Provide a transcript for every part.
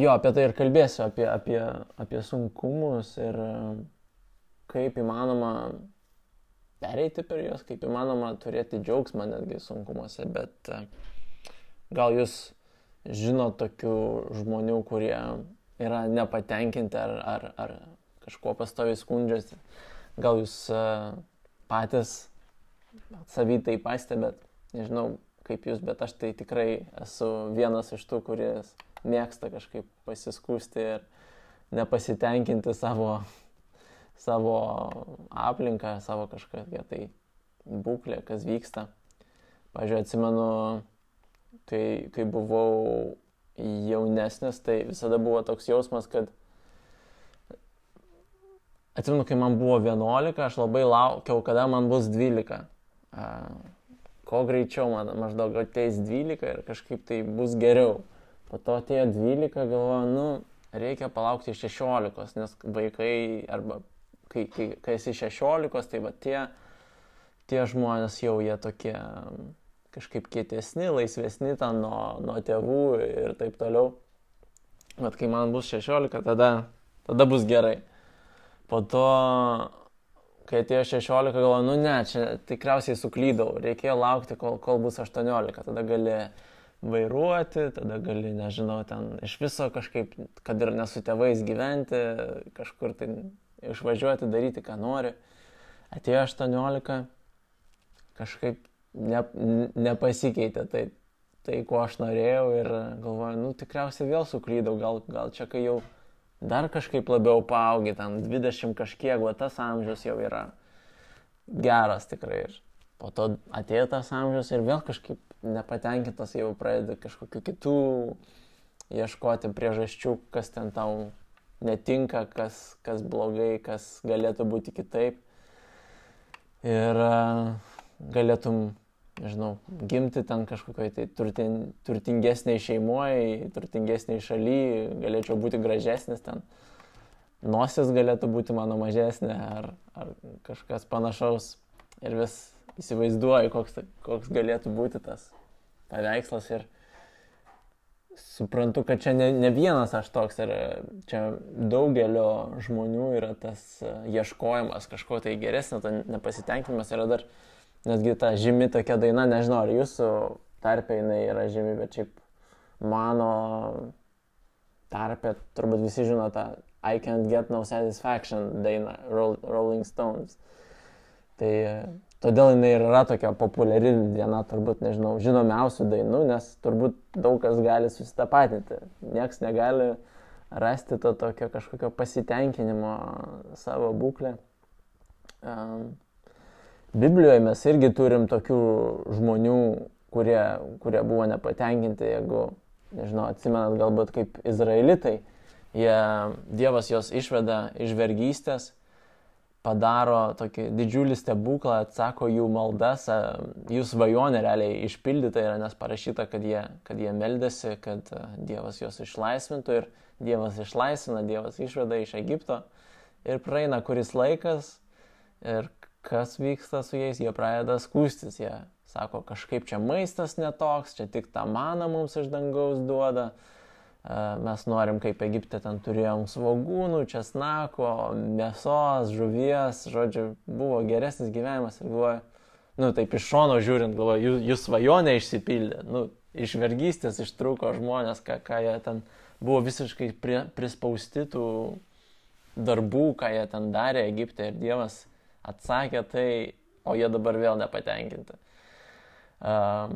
jo, apie tai ir kalbėsiu, apie, apie, apie sunkumus ir e, kaip įmanoma pereiti per juos, kaip įmanoma turėti džiaugsmą netgi sunkumuose, bet e, gal jūs žino tokių žmonių, kurie yra nepatenkinti ar, ar, ar kažkuo pastoviai skundžiasi. Gal jūs uh, patys savy tai pastebėt, nežinau kaip jūs, bet aš tai tikrai esu vienas iš tų, kuris mėgsta kažkaip pasiskūsti ir nepasitenkinti savo, savo aplinką, savo kažkokią tai būklę, kas vyksta. Pavyzdžiui, atsimenu, kai, kai buvau jaunesnis, tai visada buvo toks jausmas, kad atsimenu, kai man buvo 11, aš labai laukiau, kada man bus 12. Ko greičiau man maždaug ateis 12 ir kažkaip tai bus geriau. Po to atėjo 12, galvoju, nu, reikia palaukti 16, nes vaikai, arba kai, kai, kai esi 16, tai va tie, tie žmonės jau jie tokie kažkaip kietesni, laisvesni ten nuo, nuo tėvų ir taip toliau. Bet kai man bus 16, tada, tada bus gerai. Po to, kai atėjo 16, galvoju, nu ne, čia tikriausiai suklydau, reikėjo laukti, kol, kol bus 18, tada gali vairuoti, tada gali, nežinau, ten iš viso kažkaip, kad ir nesu tėvais gyventi, kažkur tai išvažiuoti, daryti, ką nori. Atėjo 18, kažkaip ne, nepasikeitė tai, tai, ko aš norėjau ir galvoju, nu tikriausiai vėl suklydau, gal, gal čia kai jau dar kažkaip labiau paaugi, ten 20 kažkiek, va tas amžius jau yra geras tikrai. Ir po to atėjo tas amžius ir vėl kažkaip nepatenkintas jau pradedi kažkokiu kitų ieškoti priežasčių, kas ten tau netinka, kas, kas blogai, kas galėtų būti kitaip. Ir uh, galėtum, nežinau, gimti ten kažkokioj tai turtin, turtingesniai šeimoje, turtingesniai šalyje, galėčiau būti gražesnis ten. Nosis galėtų būti mano mažesnė ar, ar kažkas panašaus. Ir vis įsivaizduoju, koks, koks galėtų būti tas paveikslas. Ir suprantu, kad čia ne, ne vienas aš toks ir čia daugelio žmonių yra tas ieškojimas kažko tai geresnio, tai nepasitenkinimas yra dar Netgi ta žymi tokia daina, nežinau, ar jūsų tarpe jinai yra žymi, bet šiaip mano tarpe turbūt visi žino tą I can't get no satisfaction dainą Rolling Stones. Tai todėl jinai ir yra tokia populiari diena, turbūt, nežinau, žinomiausių dainų, nes turbūt daug kas gali susitapatinti. Niekas negali rasti to tokio kažkokio pasitenkinimo savo būklę. Um, Biblijoje mes irgi turim tokių žmonių, kurie, kurie buvo nepatenkinti, jeigu, nežinau, atsimenat galbūt kaip izraelitai, jie, Dievas juos išveda iš vergystės, padaro tokį didžiulį stebuklą, atsako jų maldas, jų svajonė realiai išpildyta yra, nes parašyta, kad jie, kad jie meldėsi, kad Dievas juos išlaisvintų ir Dievas išlaisvina, Dievas išveda iš Egipto. Ir praeina kuris laikas ir kas vyksta su jais, jie pradeda skūstis, jie sako, kažkaip čia maistas netoks, čia tik tą maną mums iš dangaus duoda, mes norim kaip Egipte ten turėjom svagūnų, česnako, mėsos, žuvies, žodžiu, buvo geresnis gyvenimas ir galvoju, nu taip iš šono žiūrint, galvoju, jūs, jūs svajonė išsipildė, nu iš vergystės ištruko žmonės, ką, ką jie ten buvo visiškai prie, prispausti tų darbų, ką jie ten darė Egipte ir Dievas atsakė tai, o jie dabar vėl nepatenkinti. Uh,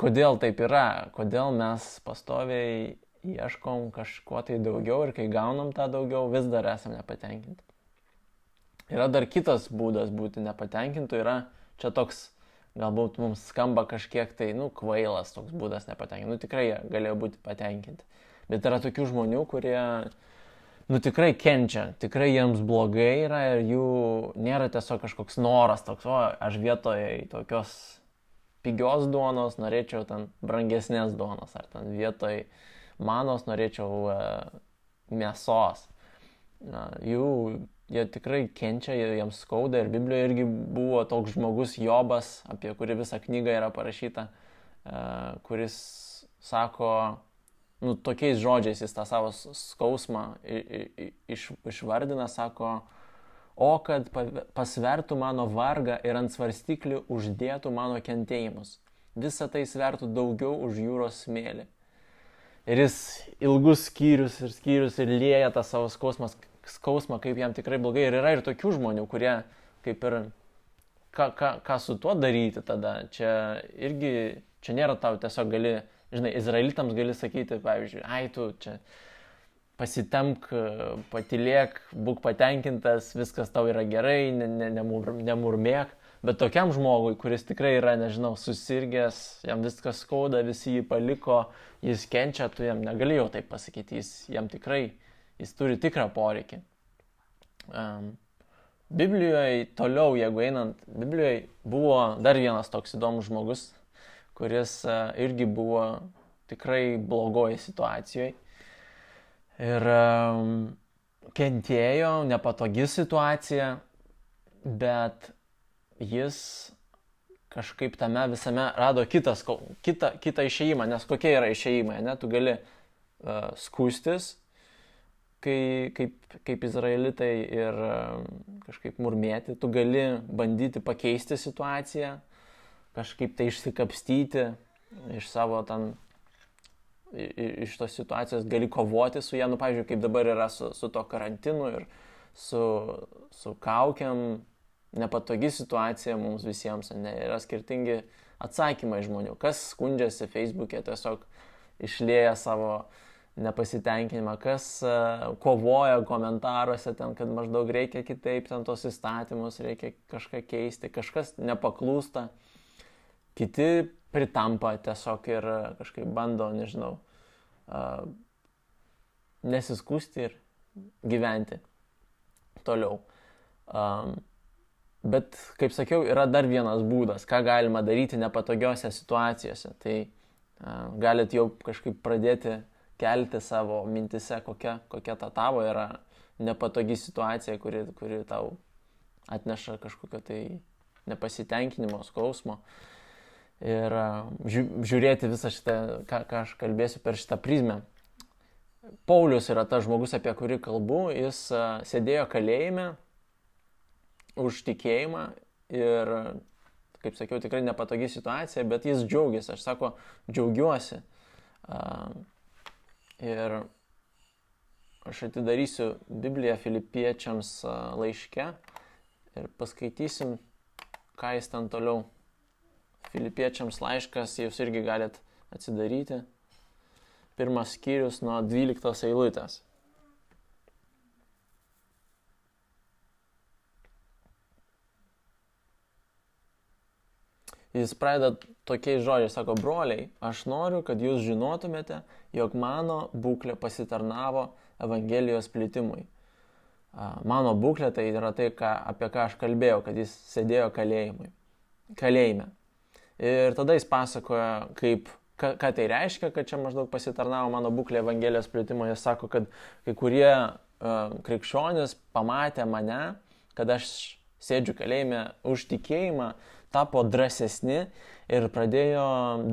kodėl taip yra? Kodėl mes pastoviai ieškom kažko tai daugiau ir kai gaunam tą daugiau, vis dar esame nepatenkinti. Yra dar kitas būdas būti nepatenkintu, yra čia toks, galbūt mums skamba kažkiek tai, nu, kvailas toks būdas nepatenkinti. Nu, tikrai jie galėjo būti patenkinti. Bet yra tokių žmonių, kurie nu tikrai kenčia, tikrai jiems blogai yra ir jų nėra tiesiog kažkoks noras toks, o aš vietoje tokios pigios duonos norėčiau ten brangesnės duonos, ar ten vietoj manos norėčiau e, mėsos. Jų, jie tikrai kenčia, jiems skauda ir Biblijoje irgi buvo toks žmogus Jobas, apie kurį visą knygą yra parašyta, e, kuris sako, nu, tokiais žodžiais jis tą savo skausmą iš, išvardina, sako, o kad pasvertų mano vargą ir ant svarstyklių uždėtų mano kentėjimus. Visą tai svertų daugiau už jūros smėlį. Ir jis ilgus skyrius ir skyrius ir lėja tą savo skausmą, skausmą, kaip jam tikrai blogai. Ir yra ir tokių žmonių, kurie kaip ir ką, ką, ką su tuo daryti tada. Čia irgi, čia nėra tau tiesiog gali, žinai, izraelitams gali sakyti, pavyzdžiui, ai tu čia pasitemk, patilėk, būk patenkintas, viskas tau yra gerai, ne, ne, nemur, nemurmėk. Bet tokiam žmogui, kuris tikrai yra, nežinau, susirgęs, jam viskas skauda, visi jį paliko, jis kenčia, tu jam negalėjau taip pasakyti, jis jam tikrai, jis turi tikrą poreikį. Um, Biblijoje toliau, jeigu einant, Biblijoje buvo dar vienas toks įdomus žmogus, kuris uh, irgi buvo tikrai blogoje situacijoje. Ir um, kentėjo, nepatogi situacija, bet jis kažkaip tame visame rado kitas, kitą, kitą išeimą, nes kokie yra išeimai, ne, tu gali uh, skūstis, kai, kaip, kaip izraelitai ir uh, kažkaip murmėti, tu gali bandyti pakeisti situaciją, kažkaip tai išsikapstyti iš savo ten, iš tos situacijos, gali kovoti su ją, nu, pavyzdžiui, kaip dabar yra su, su to karantinu ir su, su kaukiam, nepatogi situacija mums visiems, ne, yra skirtingi atsakymai žmonių. Kas skundžiasi Facebook'e, tiesiog išlėja savo nepasitenkinimą, kas uh, kovoja komentaruose ten, kad maždaug reikia kitaip ten tos įstatymus, reikia kažką keisti, kažkas nepaklūsta, kiti pritampa tiesiog ir kažkaip bando, nežinau, uh, nesiskusti ir gyventi toliau. Um, Bet, kaip sakiau, yra dar vienas būdas, ką galima daryti nepatogiose situacijose. Tai a, galit jau kažkaip pradėti kelti savo mintise, kokia, kokia ta tavo yra nepatogi situacija, kuri, kuri tau atneša kažkokio tai nepasitenkinimo, skausmo. Ir a, žiūrėti visą šitą, ką, ką aš kalbėsiu per šitą prizmę. Paulius yra tas žmogus, apie kurį kalbu, jis a, sėdėjo kalėjime už tikėjimą ir, kaip sakiau, tikrai nepatogi situacija, bet jis džiaugiasi, aš sako, džiaugiuosi. Ir aš atidarysiu Bibliją filipiečiams laiške ir paskaitysim, ką jis ten toliau. Filipiečiams laiškas, jūs irgi galit atsidaryti. Pirmas skyrius nuo 12 eilutės. Jis pradeda tokiais žodžiais, sako, broliai, aš noriu, kad jūs žinotumėte, jog mano būklė pasitarnavo Evangelijos plitimui. Mano būklė tai yra tai, ką, apie ką aš kalbėjau, kad jis sėdėjo kalėjimui, kalėjime. Ir tada jis pasakoja, kaip, ką, ką tai reiškia, kad čia maždaug pasitarnavo mano būklė Evangelijos plitimui. Jis sako, kad kai kurie uh, krikščionis pamatė mane, kad aš sėdžiu kalėjime už tikėjimą, tapo drąsesni ir pradėjo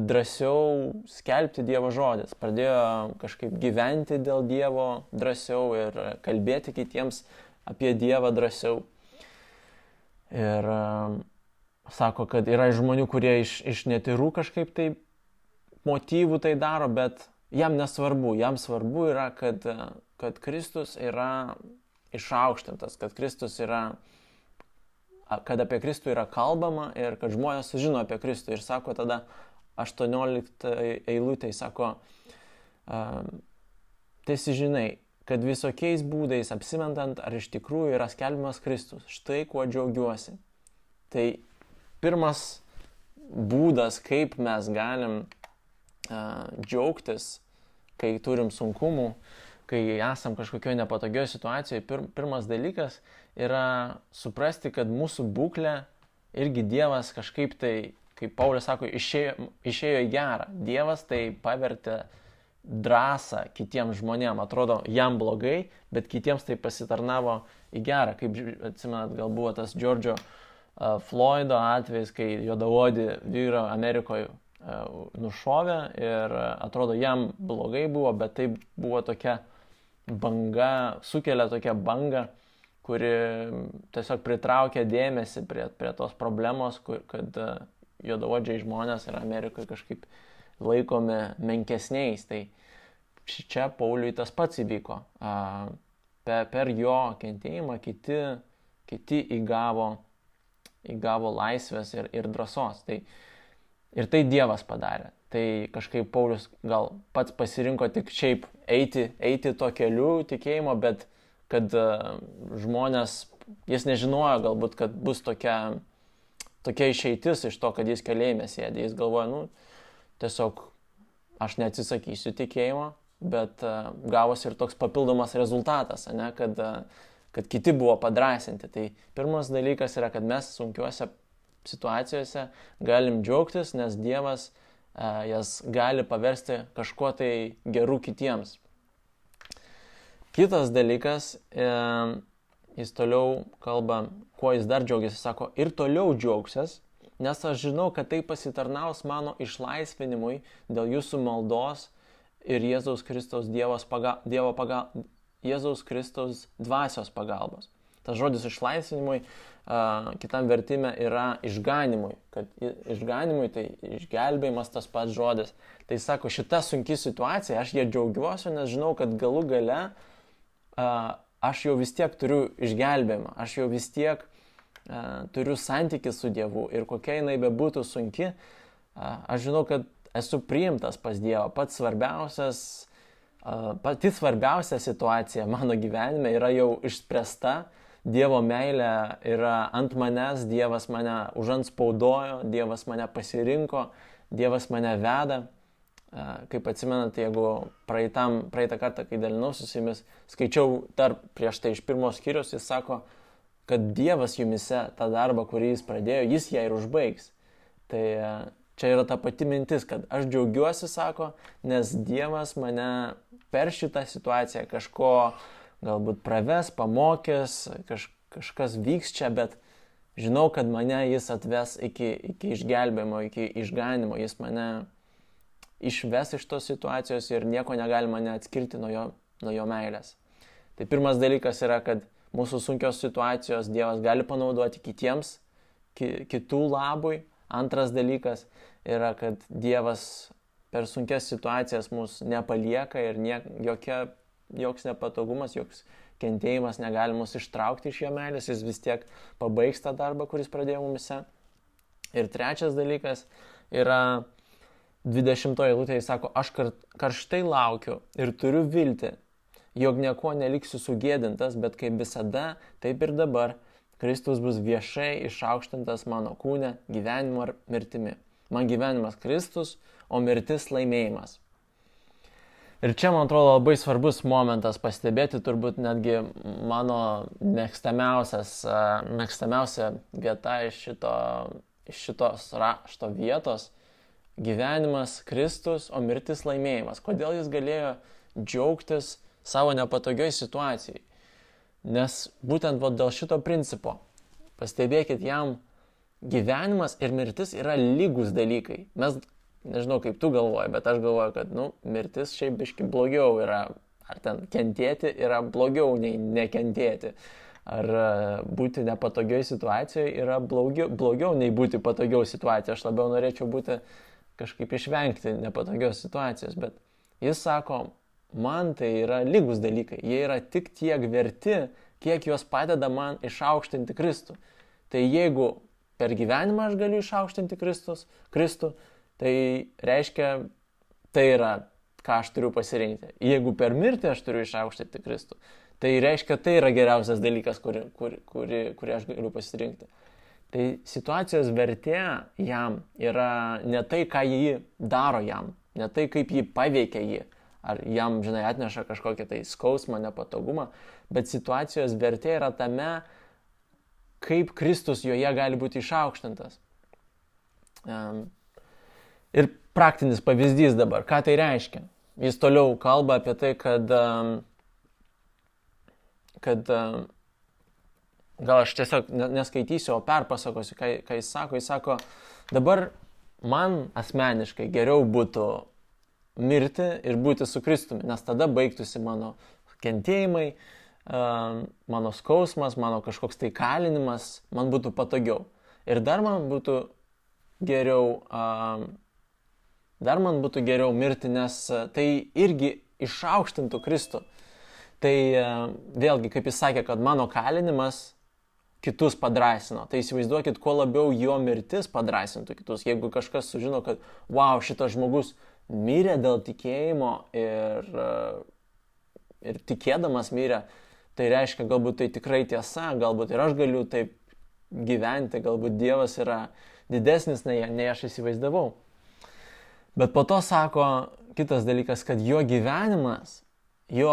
drąsiau skelbti Dievo žodis, pradėjo kažkaip gyventi dėl Dievo drąsiau ir kalbėti kitiems apie Dievą drąsiau. Ir uh, sako, kad yra žmonių, kurie iš, iš netirų kažkaip tai motyvų tai daro, bet jam nesvarbu, jam svarbu yra, kad, kad Kristus yra išaukštintas, kad Kristus yra kad apie Kristų yra kalbama ir kad žmonės sužino apie Kristų. Ir sako tada 18 eilutė, sako, tiesi žinai, kad visokiais būdais apsimentant, ar iš tikrųjų yra skelbimas Kristus. Štai kuo džiaugiuosi. Tai pirmas būdas, kaip mes galim uh, džiaugtis, kai turim sunkumų, kai esam kažkokioje nepatogioje situacijoje, pir, pirmas dalykas yra suprasti, kad mūsų būklė irgi Dievas kažkaip tai, kaip Paulius sako, išėjo, išėjo į gerą. Dievas tai pavertė drąsą kitiems žmonėms. Atrodo, jam blogai, bet kitiems tai pasitarnavo į gerą. Kaip atsimenat, gal buvo tas Džordžio uh, Floydo atvejis, kai juodavodį vyro Amerikoje nušovė ir atrodo jam blogai buvo, bet tai buvo tokia banga, sukelia tokia banga, kuri tiesiog pritraukia dėmesį prie, prie tos problemos, kur, kad juodavodžiai žmonės ir Amerikoje kažkaip laikomi menkesniais. Tai čia Pauliui tas pats įvyko. Per, per jo kentėjimą kiti, kiti įgavo, įgavo laisvės ir, ir drąsos. Tai, ir tai Dievas padarė. Tai kažkaip Paulius gal pats pasirinko tik šiaip eiti, eiti to keliu tikėjimo, bet kad žmonės, jis nežinojo galbūt, kad bus tokia tokia išeitis iš to, kad jis kalėjime sėdė. Jis galvoja, nu, tiesiog aš neatsisakysiu tikėjimo, bet uh, gavosi ir toks papildomas rezultatas, ne, kad, uh, kad kiti buvo padrasinti. Tai pirmas dalykas yra, kad mes sunkiuose situacijose galim džiaugtis, nes Dievas jas gali paversti kažkuo tai geru kitiems. Kitas dalykas, e, jis toliau kalba, kuo jis dar džiaugiasi, sako, ir toliau džiaugsias, nes aš žinau, kad tai pasitarnaus mano išlaisvinimui dėl jūsų maldos ir Jėzaus Kristaus paga, Dievo paga, Jėzaus Kristaus dvasios pagalbos. Tas žodis išlaisvinimui uh, kitam vertime yra išganimui, kad išganimui tai išgelbėjimas tas pats žodis. Tai sako, šita sunki situacija, aš ją džiaugiuosi, nes žinau, kad galų gale uh, aš jau vis tiek turiu išgelbėjimą, aš jau vis tiek turiu santykių su Dievu ir kokia jinai bebūtų sunki, aš žinau, kad esu priimtas pas Dievą. Pats svarbiausias, pati svarbiausia situacija mano gyvenime yra jau išspręsta, Dievo meilė yra ant manęs, Dievas mane užanspaudojo, Dievas mane pasirinko, Dievas mane veda. Kaip atsimenate, jeigu praeitam, praeitą kartą, kai dalinausi su jumis, skaičiau dar prieš tai iš pirmos skyrius, jis sako, kad Dievas jumise tą darbą, kurį jis pradėjo, jis ją ir užbaigs. Tai čia yra ta pati mintis, kad aš džiaugiuosi, sako, nes Dievas mane per šitą situaciją kažko galbūt praves, pamokės, kaž, kažkas vyks čia, bet žinau, kad mane jis atves iki, iki išgelbėjimo, iki išganimo, jis mane išves iš tos situacijos ir nieko negalima neatskirti nuo jo, nuo jo meilės. Tai pirmas dalykas yra, kad mūsų sunkios situacijos Dievas gali panaudoti kitiems, ki, kitų labui. Antras dalykas yra, kad Dievas per sunkias situacijas mus nepalieka ir nie, jokia, joks nepatogumas, joks kentėjimas negali mus ištraukti iš jo meilės, jis vis tiek pabaigs tą darbą, kuris pradėjo mumise. Ir trečias dalykas yra 20 eilutė jis sako, aš karštai laukiu ir turiu viltį, jog nieko neliksiu sugėdintas, bet kaip visada, taip ir dabar, Kristus bus viešai išaukštintas mano kūne, gyvenimo ar mirtimi. Man gyvenimas Kristus, o mirtis laimėjimas. Ir čia, man atrodo, labai svarbus momentas pastebėti, turbūt netgi mano mėgstamiausia vieta iš, šito, iš šitos rašto vietos gyvenimas Kristus, o mirtis laimėjimas. Kodėl jis galėjo džiaugtis savo nepatogioj situacijai? Nes būtent va, dėl šito principo, pastebėkit, jam gyvenimas ir mirtis yra lygus dalykai. Mes, nežinau kaip tu galvoji, bet aš galvoju, kad, nu, mirtis šiaip biški blogiau yra. Ar ten kentėti yra blogiau nei nekentėti. Ar e, būti nepatogioj situacijoje yra blogiau, blogiau nei būti patogiau situacijoje. Aš labiau norėčiau būti kažkaip išvengti nepatogios situacijos, bet jis sako, man tai yra lygus dalykai, jie yra tik tiek verti, kiek juos padeda man išaukštinti Kristų. Tai jeigu per gyvenimą aš galiu išaukštinti Kristus, Kristų, tai reiškia, tai yra, ką aš turiu pasirinkti. Jeigu per mirtį aš turiu išaukštinti Kristų, tai reiškia, tai yra geriausias dalykas, kurį, kurį, kurį, kurį aš galiu pasirinkti. Tai situacijos vertė jam yra ne tai, ką jį daro jam, ne tai, kaip jį paveikia jį, ar jam, žinai, atneša kažkokią tai skausmą, nepatogumą, bet situacijos vertė yra tame, kaip Kristus joje gali būti išaukštintas. Um, ir praktinis pavyzdys dabar, ką tai reiškia. Jis toliau kalba apie tai, kad, um, kad um, gal aš tiesiog neskaitysiu, o perpasakosiu, ką, ką jis sako. Jis sako, dabar man asmeniškai geriau būtų mirti ir būti su Kristumi, nes tada baigtųsi mano kentėjimai, mano skausmas, mano kažkoks tai kalinimas, man būtų patogiau. Ir dar man būtų geriau, dar man būtų geriau mirti, nes tai irgi išaukštintų Kristų. Tai vėlgi, kaip jis sakė, kad mano kalinimas kitus padrasino. Tai įsivaizduokit, kuo labiau jo mirtis padrasintų kitus. Jeigu kažkas sužino, kad, wow, šitas žmogus mirė dėl tikėjimo ir, ir tikėdamas mirė, tai reiškia, galbūt tai tikrai tiesa, galbūt ir aš galiu taip gyventi, galbūt Dievas yra didesnis nei, nei aš įsivaizdavau. Bet po to sako kitas dalykas, kad jo gyvenimas, jo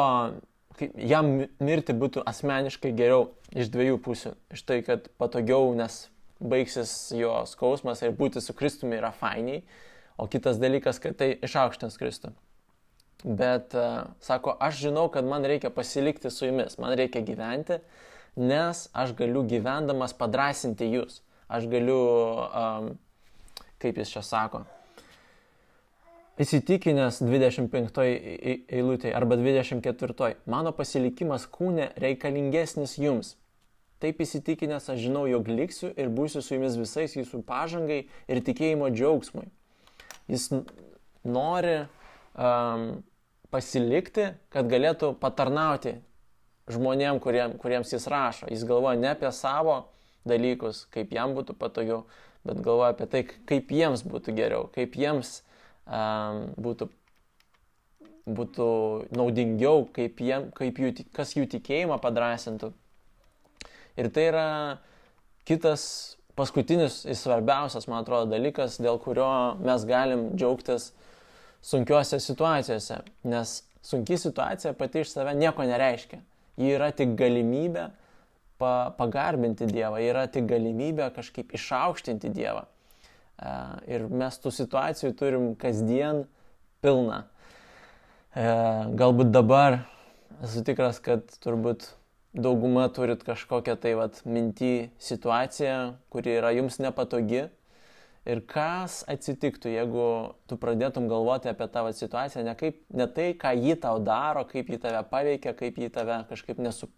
jam mirti būtų asmeniškai geriau iš dviejų pusių. Iš tai, kad patogiau, nes baigsis jo skausmas ir būti su Kristumi yra fainiai, o kitas dalykas, kad tai išaukštins Kristų. Bet uh, sako, aš žinau, kad man reikia pasilikti su jumis, man reikia gyventi, nes aš galiu gyvendamas padrasinti jūs. Aš galiu, um, kaip jis čia sako, Įsitikinęs 25 eilutėje arba 24. Mano pasilikimas kūne reikalingesnis jums. Taip įsitikinęs aš žinau, jog liksiu ir būsiu su jumis visais jūsų pažangai ir tikėjimo džiaugsmui. Jis nori um, pasilikti, kad galėtų patarnauti žmonėm, kuriem, kuriems jis rašo. Jis galvoja ne apie savo dalykus, kaip jam būtų patogiau, bet galvoja apie tai, kaip jiems būtų geriau, kaip jiems būtų, būtų naudingiau, kaip, jiem, kaip jų, kas jų tikėjimą padrasintų. Ir tai yra kitas paskutinis ir svarbiausias, man atrodo, dalykas, dėl kurio mes galim džiaugtis sunkiuose situacijose. Nes sunki situacija pati iš save nieko nereiškia. Ji yra tik galimybė pa, pagarbinti Dievą, yra tik galimybė kažkaip išaukštinti Dievą. E, ir mes tų situacijų turim kasdien pilną. E, galbūt dabar esu tikras, kad turbūt dauguma turit kažkokią tai vat mintį situaciją, kuri yra jums nepatogi. Ir kas atsitiktų, jeigu tu pradėtum galvoti apie tavo situaciją, ne, kaip, ne tai, ką jį tau daro, kaip jį tave paveikia, kaip jį tave kažkaip nesu,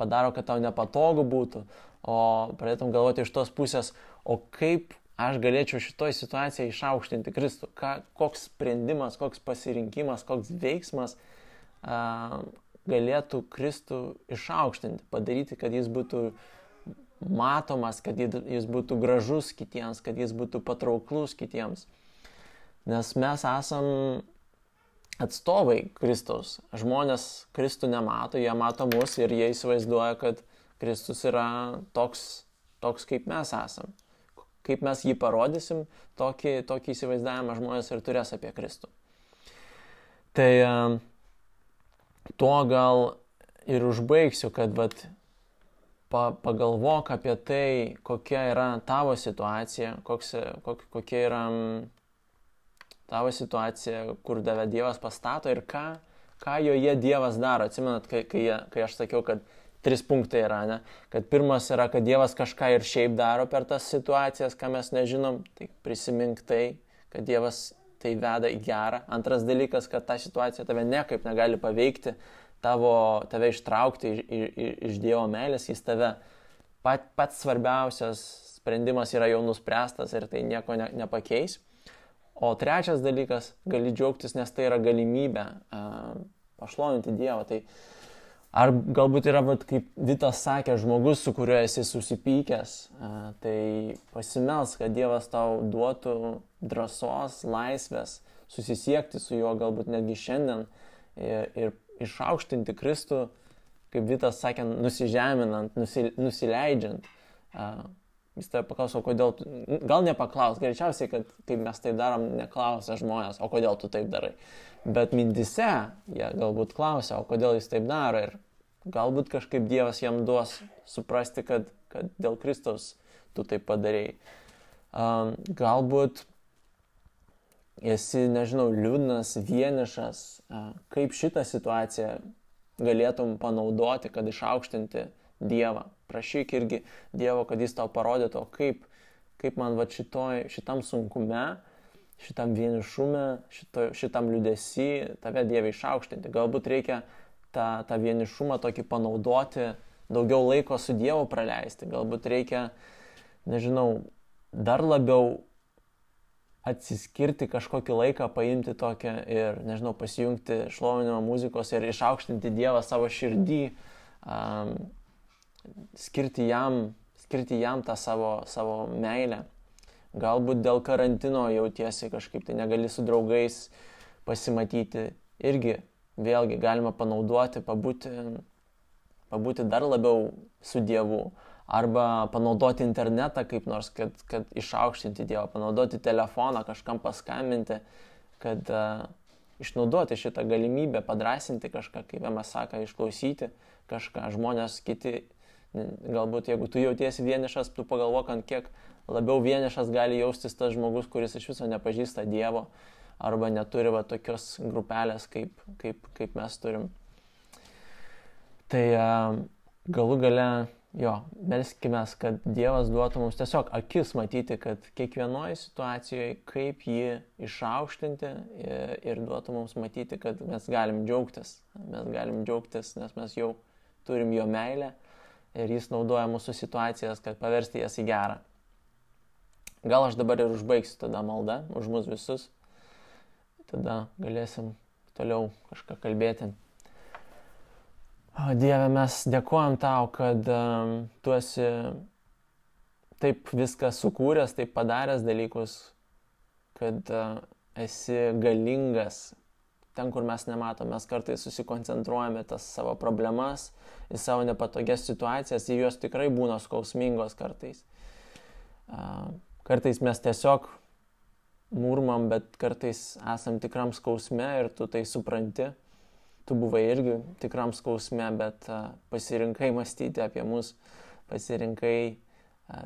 padaro, kad tau nepatogu būtų, o pradėtum galvoti iš tos pusės, o kaip aš galėčiau šitoj situacijoje išaukštinti Kristų. Ką, koks sprendimas, koks pasirinkimas, koks veiksmas a, galėtų Kristų išaukštinti, padaryti, kad jis būtų matomas, kad jis būtų gražus kitiems, kad jis būtų patrauklus kitiems. Nes mes esam atstovai Kristaus. Žmonės Kristų nemato, jie mato mus ir jie įsivaizduoja, kad Kristus yra toks, toks kaip mes esam kaip mes jį parodysim, tokį, tokį įsivaizdavimą žmonės ir turės apie Kristų. Tai tuo gal ir užbaigsiu, kad vat, pa, pagalvok apie tai, kokia yra tavo situacija, koks, kok, kokia yra tavo situacija, kur tave Dievas pastato ir ką, ką joje Dievas daro. Atsimenat, kai, kai, kai aš sakiau, kad tris punktai yra, ne? Kad pirmas yra, kad Dievas kažką ir šiaip daro per tas situacijas, ką mes nežinom, tai prisimink tai, kad Dievas tai veda į gerą. Antras dalykas, kad ta situacija tave niekaip negali paveikti, tavo, tave ištraukti iš, iš, iš Dievo meilės, jis tave pat, pats svarbiausias sprendimas yra jau nuspręstas ir tai nieko ne, nepakeis. O trečias dalykas, gali džiaugtis, nes tai yra galimybė uh, pašlovinti Dievą. Tai, uh, Ar galbūt yra, vat, kaip Vitas sakė, žmogus, su kuriuo esi susipykęs, tai pasimels, kad Dievas tau duotų drąsos, laisvės, susisiekti su juo galbūt netgi šiandien ir, ir išaukštinti Kristų, kaip Vitas sakė, nusižeminant, nusi, nusileidžiant. Jis tave paklauso, kodėl, tu, gal nepaklaus, greičiausiai, kad kaip mes tai darom, neklausia žmonės, o kodėl tu taip darai. Bet mintise jie galbūt klausia, o kodėl jis taip daro ir galbūt kažkaip Dievas jam duos suprasti, kad, kad dėl Kristaus tu taip padarėjai. Um, galbūt esi, nežinau, liūdnas, vienišas, uh, kaip šitą situaciją galėtum panaudoti, kad išaukštinti Dievą. Prašyk irgi Dievo, kad jis tau parodytų, kaip, kaip man va šitoj, šitam sunkume, šitam vienišume, šito, šitam liudesi tave Dievai išaukštinti. Galbūt reikia tą, tą vienišumą tokį panaudoti, daugiau laiko su Dievu praleisti. Galbūt reikia, nežinau, dar labiau atsiskirti kažkokį laiką, paimti tokią ir, nežinau, pasijungti šlovinimo muzikos ir išaukštinti Dievą savo širdį, um, skirti, jam, skirti jam tą savo, savo meilę. Galbūt dėl karantino jautiesi kažkaip tai negali su draugais pasimatyti. Irgi vėlgi galima panaudoti, pabūti, pabūti dar labiau su Dievu arba panaudoti internetą kaip nors, kad, kad išaukštinti Dievą, panaudoti telefoną, kažkam paskambinti, kad uh, išnaudoti šitą galimybę, padrasinti kažką, kaip mes sako, išklausyti kažką. Žmonės kiti, galbūt jeigu tu jautiesi vienišas, tu pagalvok, ant kiek labiau vienišas gali jaustis tas žmogus, kuris iš viso nepažįsta Dievo arba neturi va, tokios grupelės, kaip, kaip, kaip mes turim. Tai uh, galų gale jo, melskime, kad Dievas duotų mums tiesiog akis matyti, kad kiekvienoje situacijoje, kaip jį išaukštinti ir, ir duotų mums matyti, kad mes galim džiaugtis. Mes galim džiaugtis, nes mes jau turim jo meilę ir jis naudoja mūsų situacijas, kad paversti jas į gerą. Gal aš dabar ir užbaigsiu tada maldą už mus visus. Tada galėsim toliau kažką kalbėti. O Dieve, mes dėkojam tau, kad um, tu esi taip viską sukūręs, taip padaręs dalykus, kad uh, esi galingas ten, kur mes nematom. Mes kartais susikoncentruojame tas savo problemas, į savo nepatogias situacijas, į juos tikrai būna skausmingos kartais. Kartais mes tiesiog murmam, bet kartais esam tikram skausme ir tu tai supranti tu buvai irgi tikram skausme, bet pasirinkai mąstyti apie mus, pasirinkai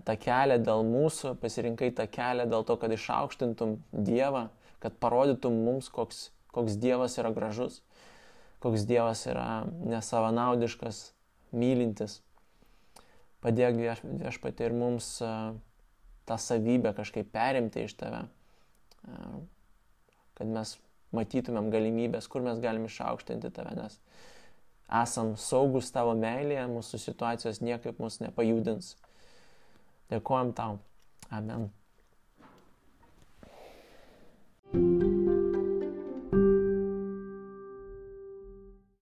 tą kelią dėl mūsų, pasirinkai tą kelią dėl to, kad išaukštintum Dievą, kad parodytum mums, koks, koks Dievas yra gražus, koks Dievas yra nesavanaudiškas, mylintis. Padėk viešpatį ir mums tą savybę kažkaip perimti iš tave, kad mes matytumėm galimybės, kur mes galim išaukštinti tave, nes esam saugus tavo meilėje, mūsų situacijos niekaip mus nepajudins. Dėkojom tau. Amen.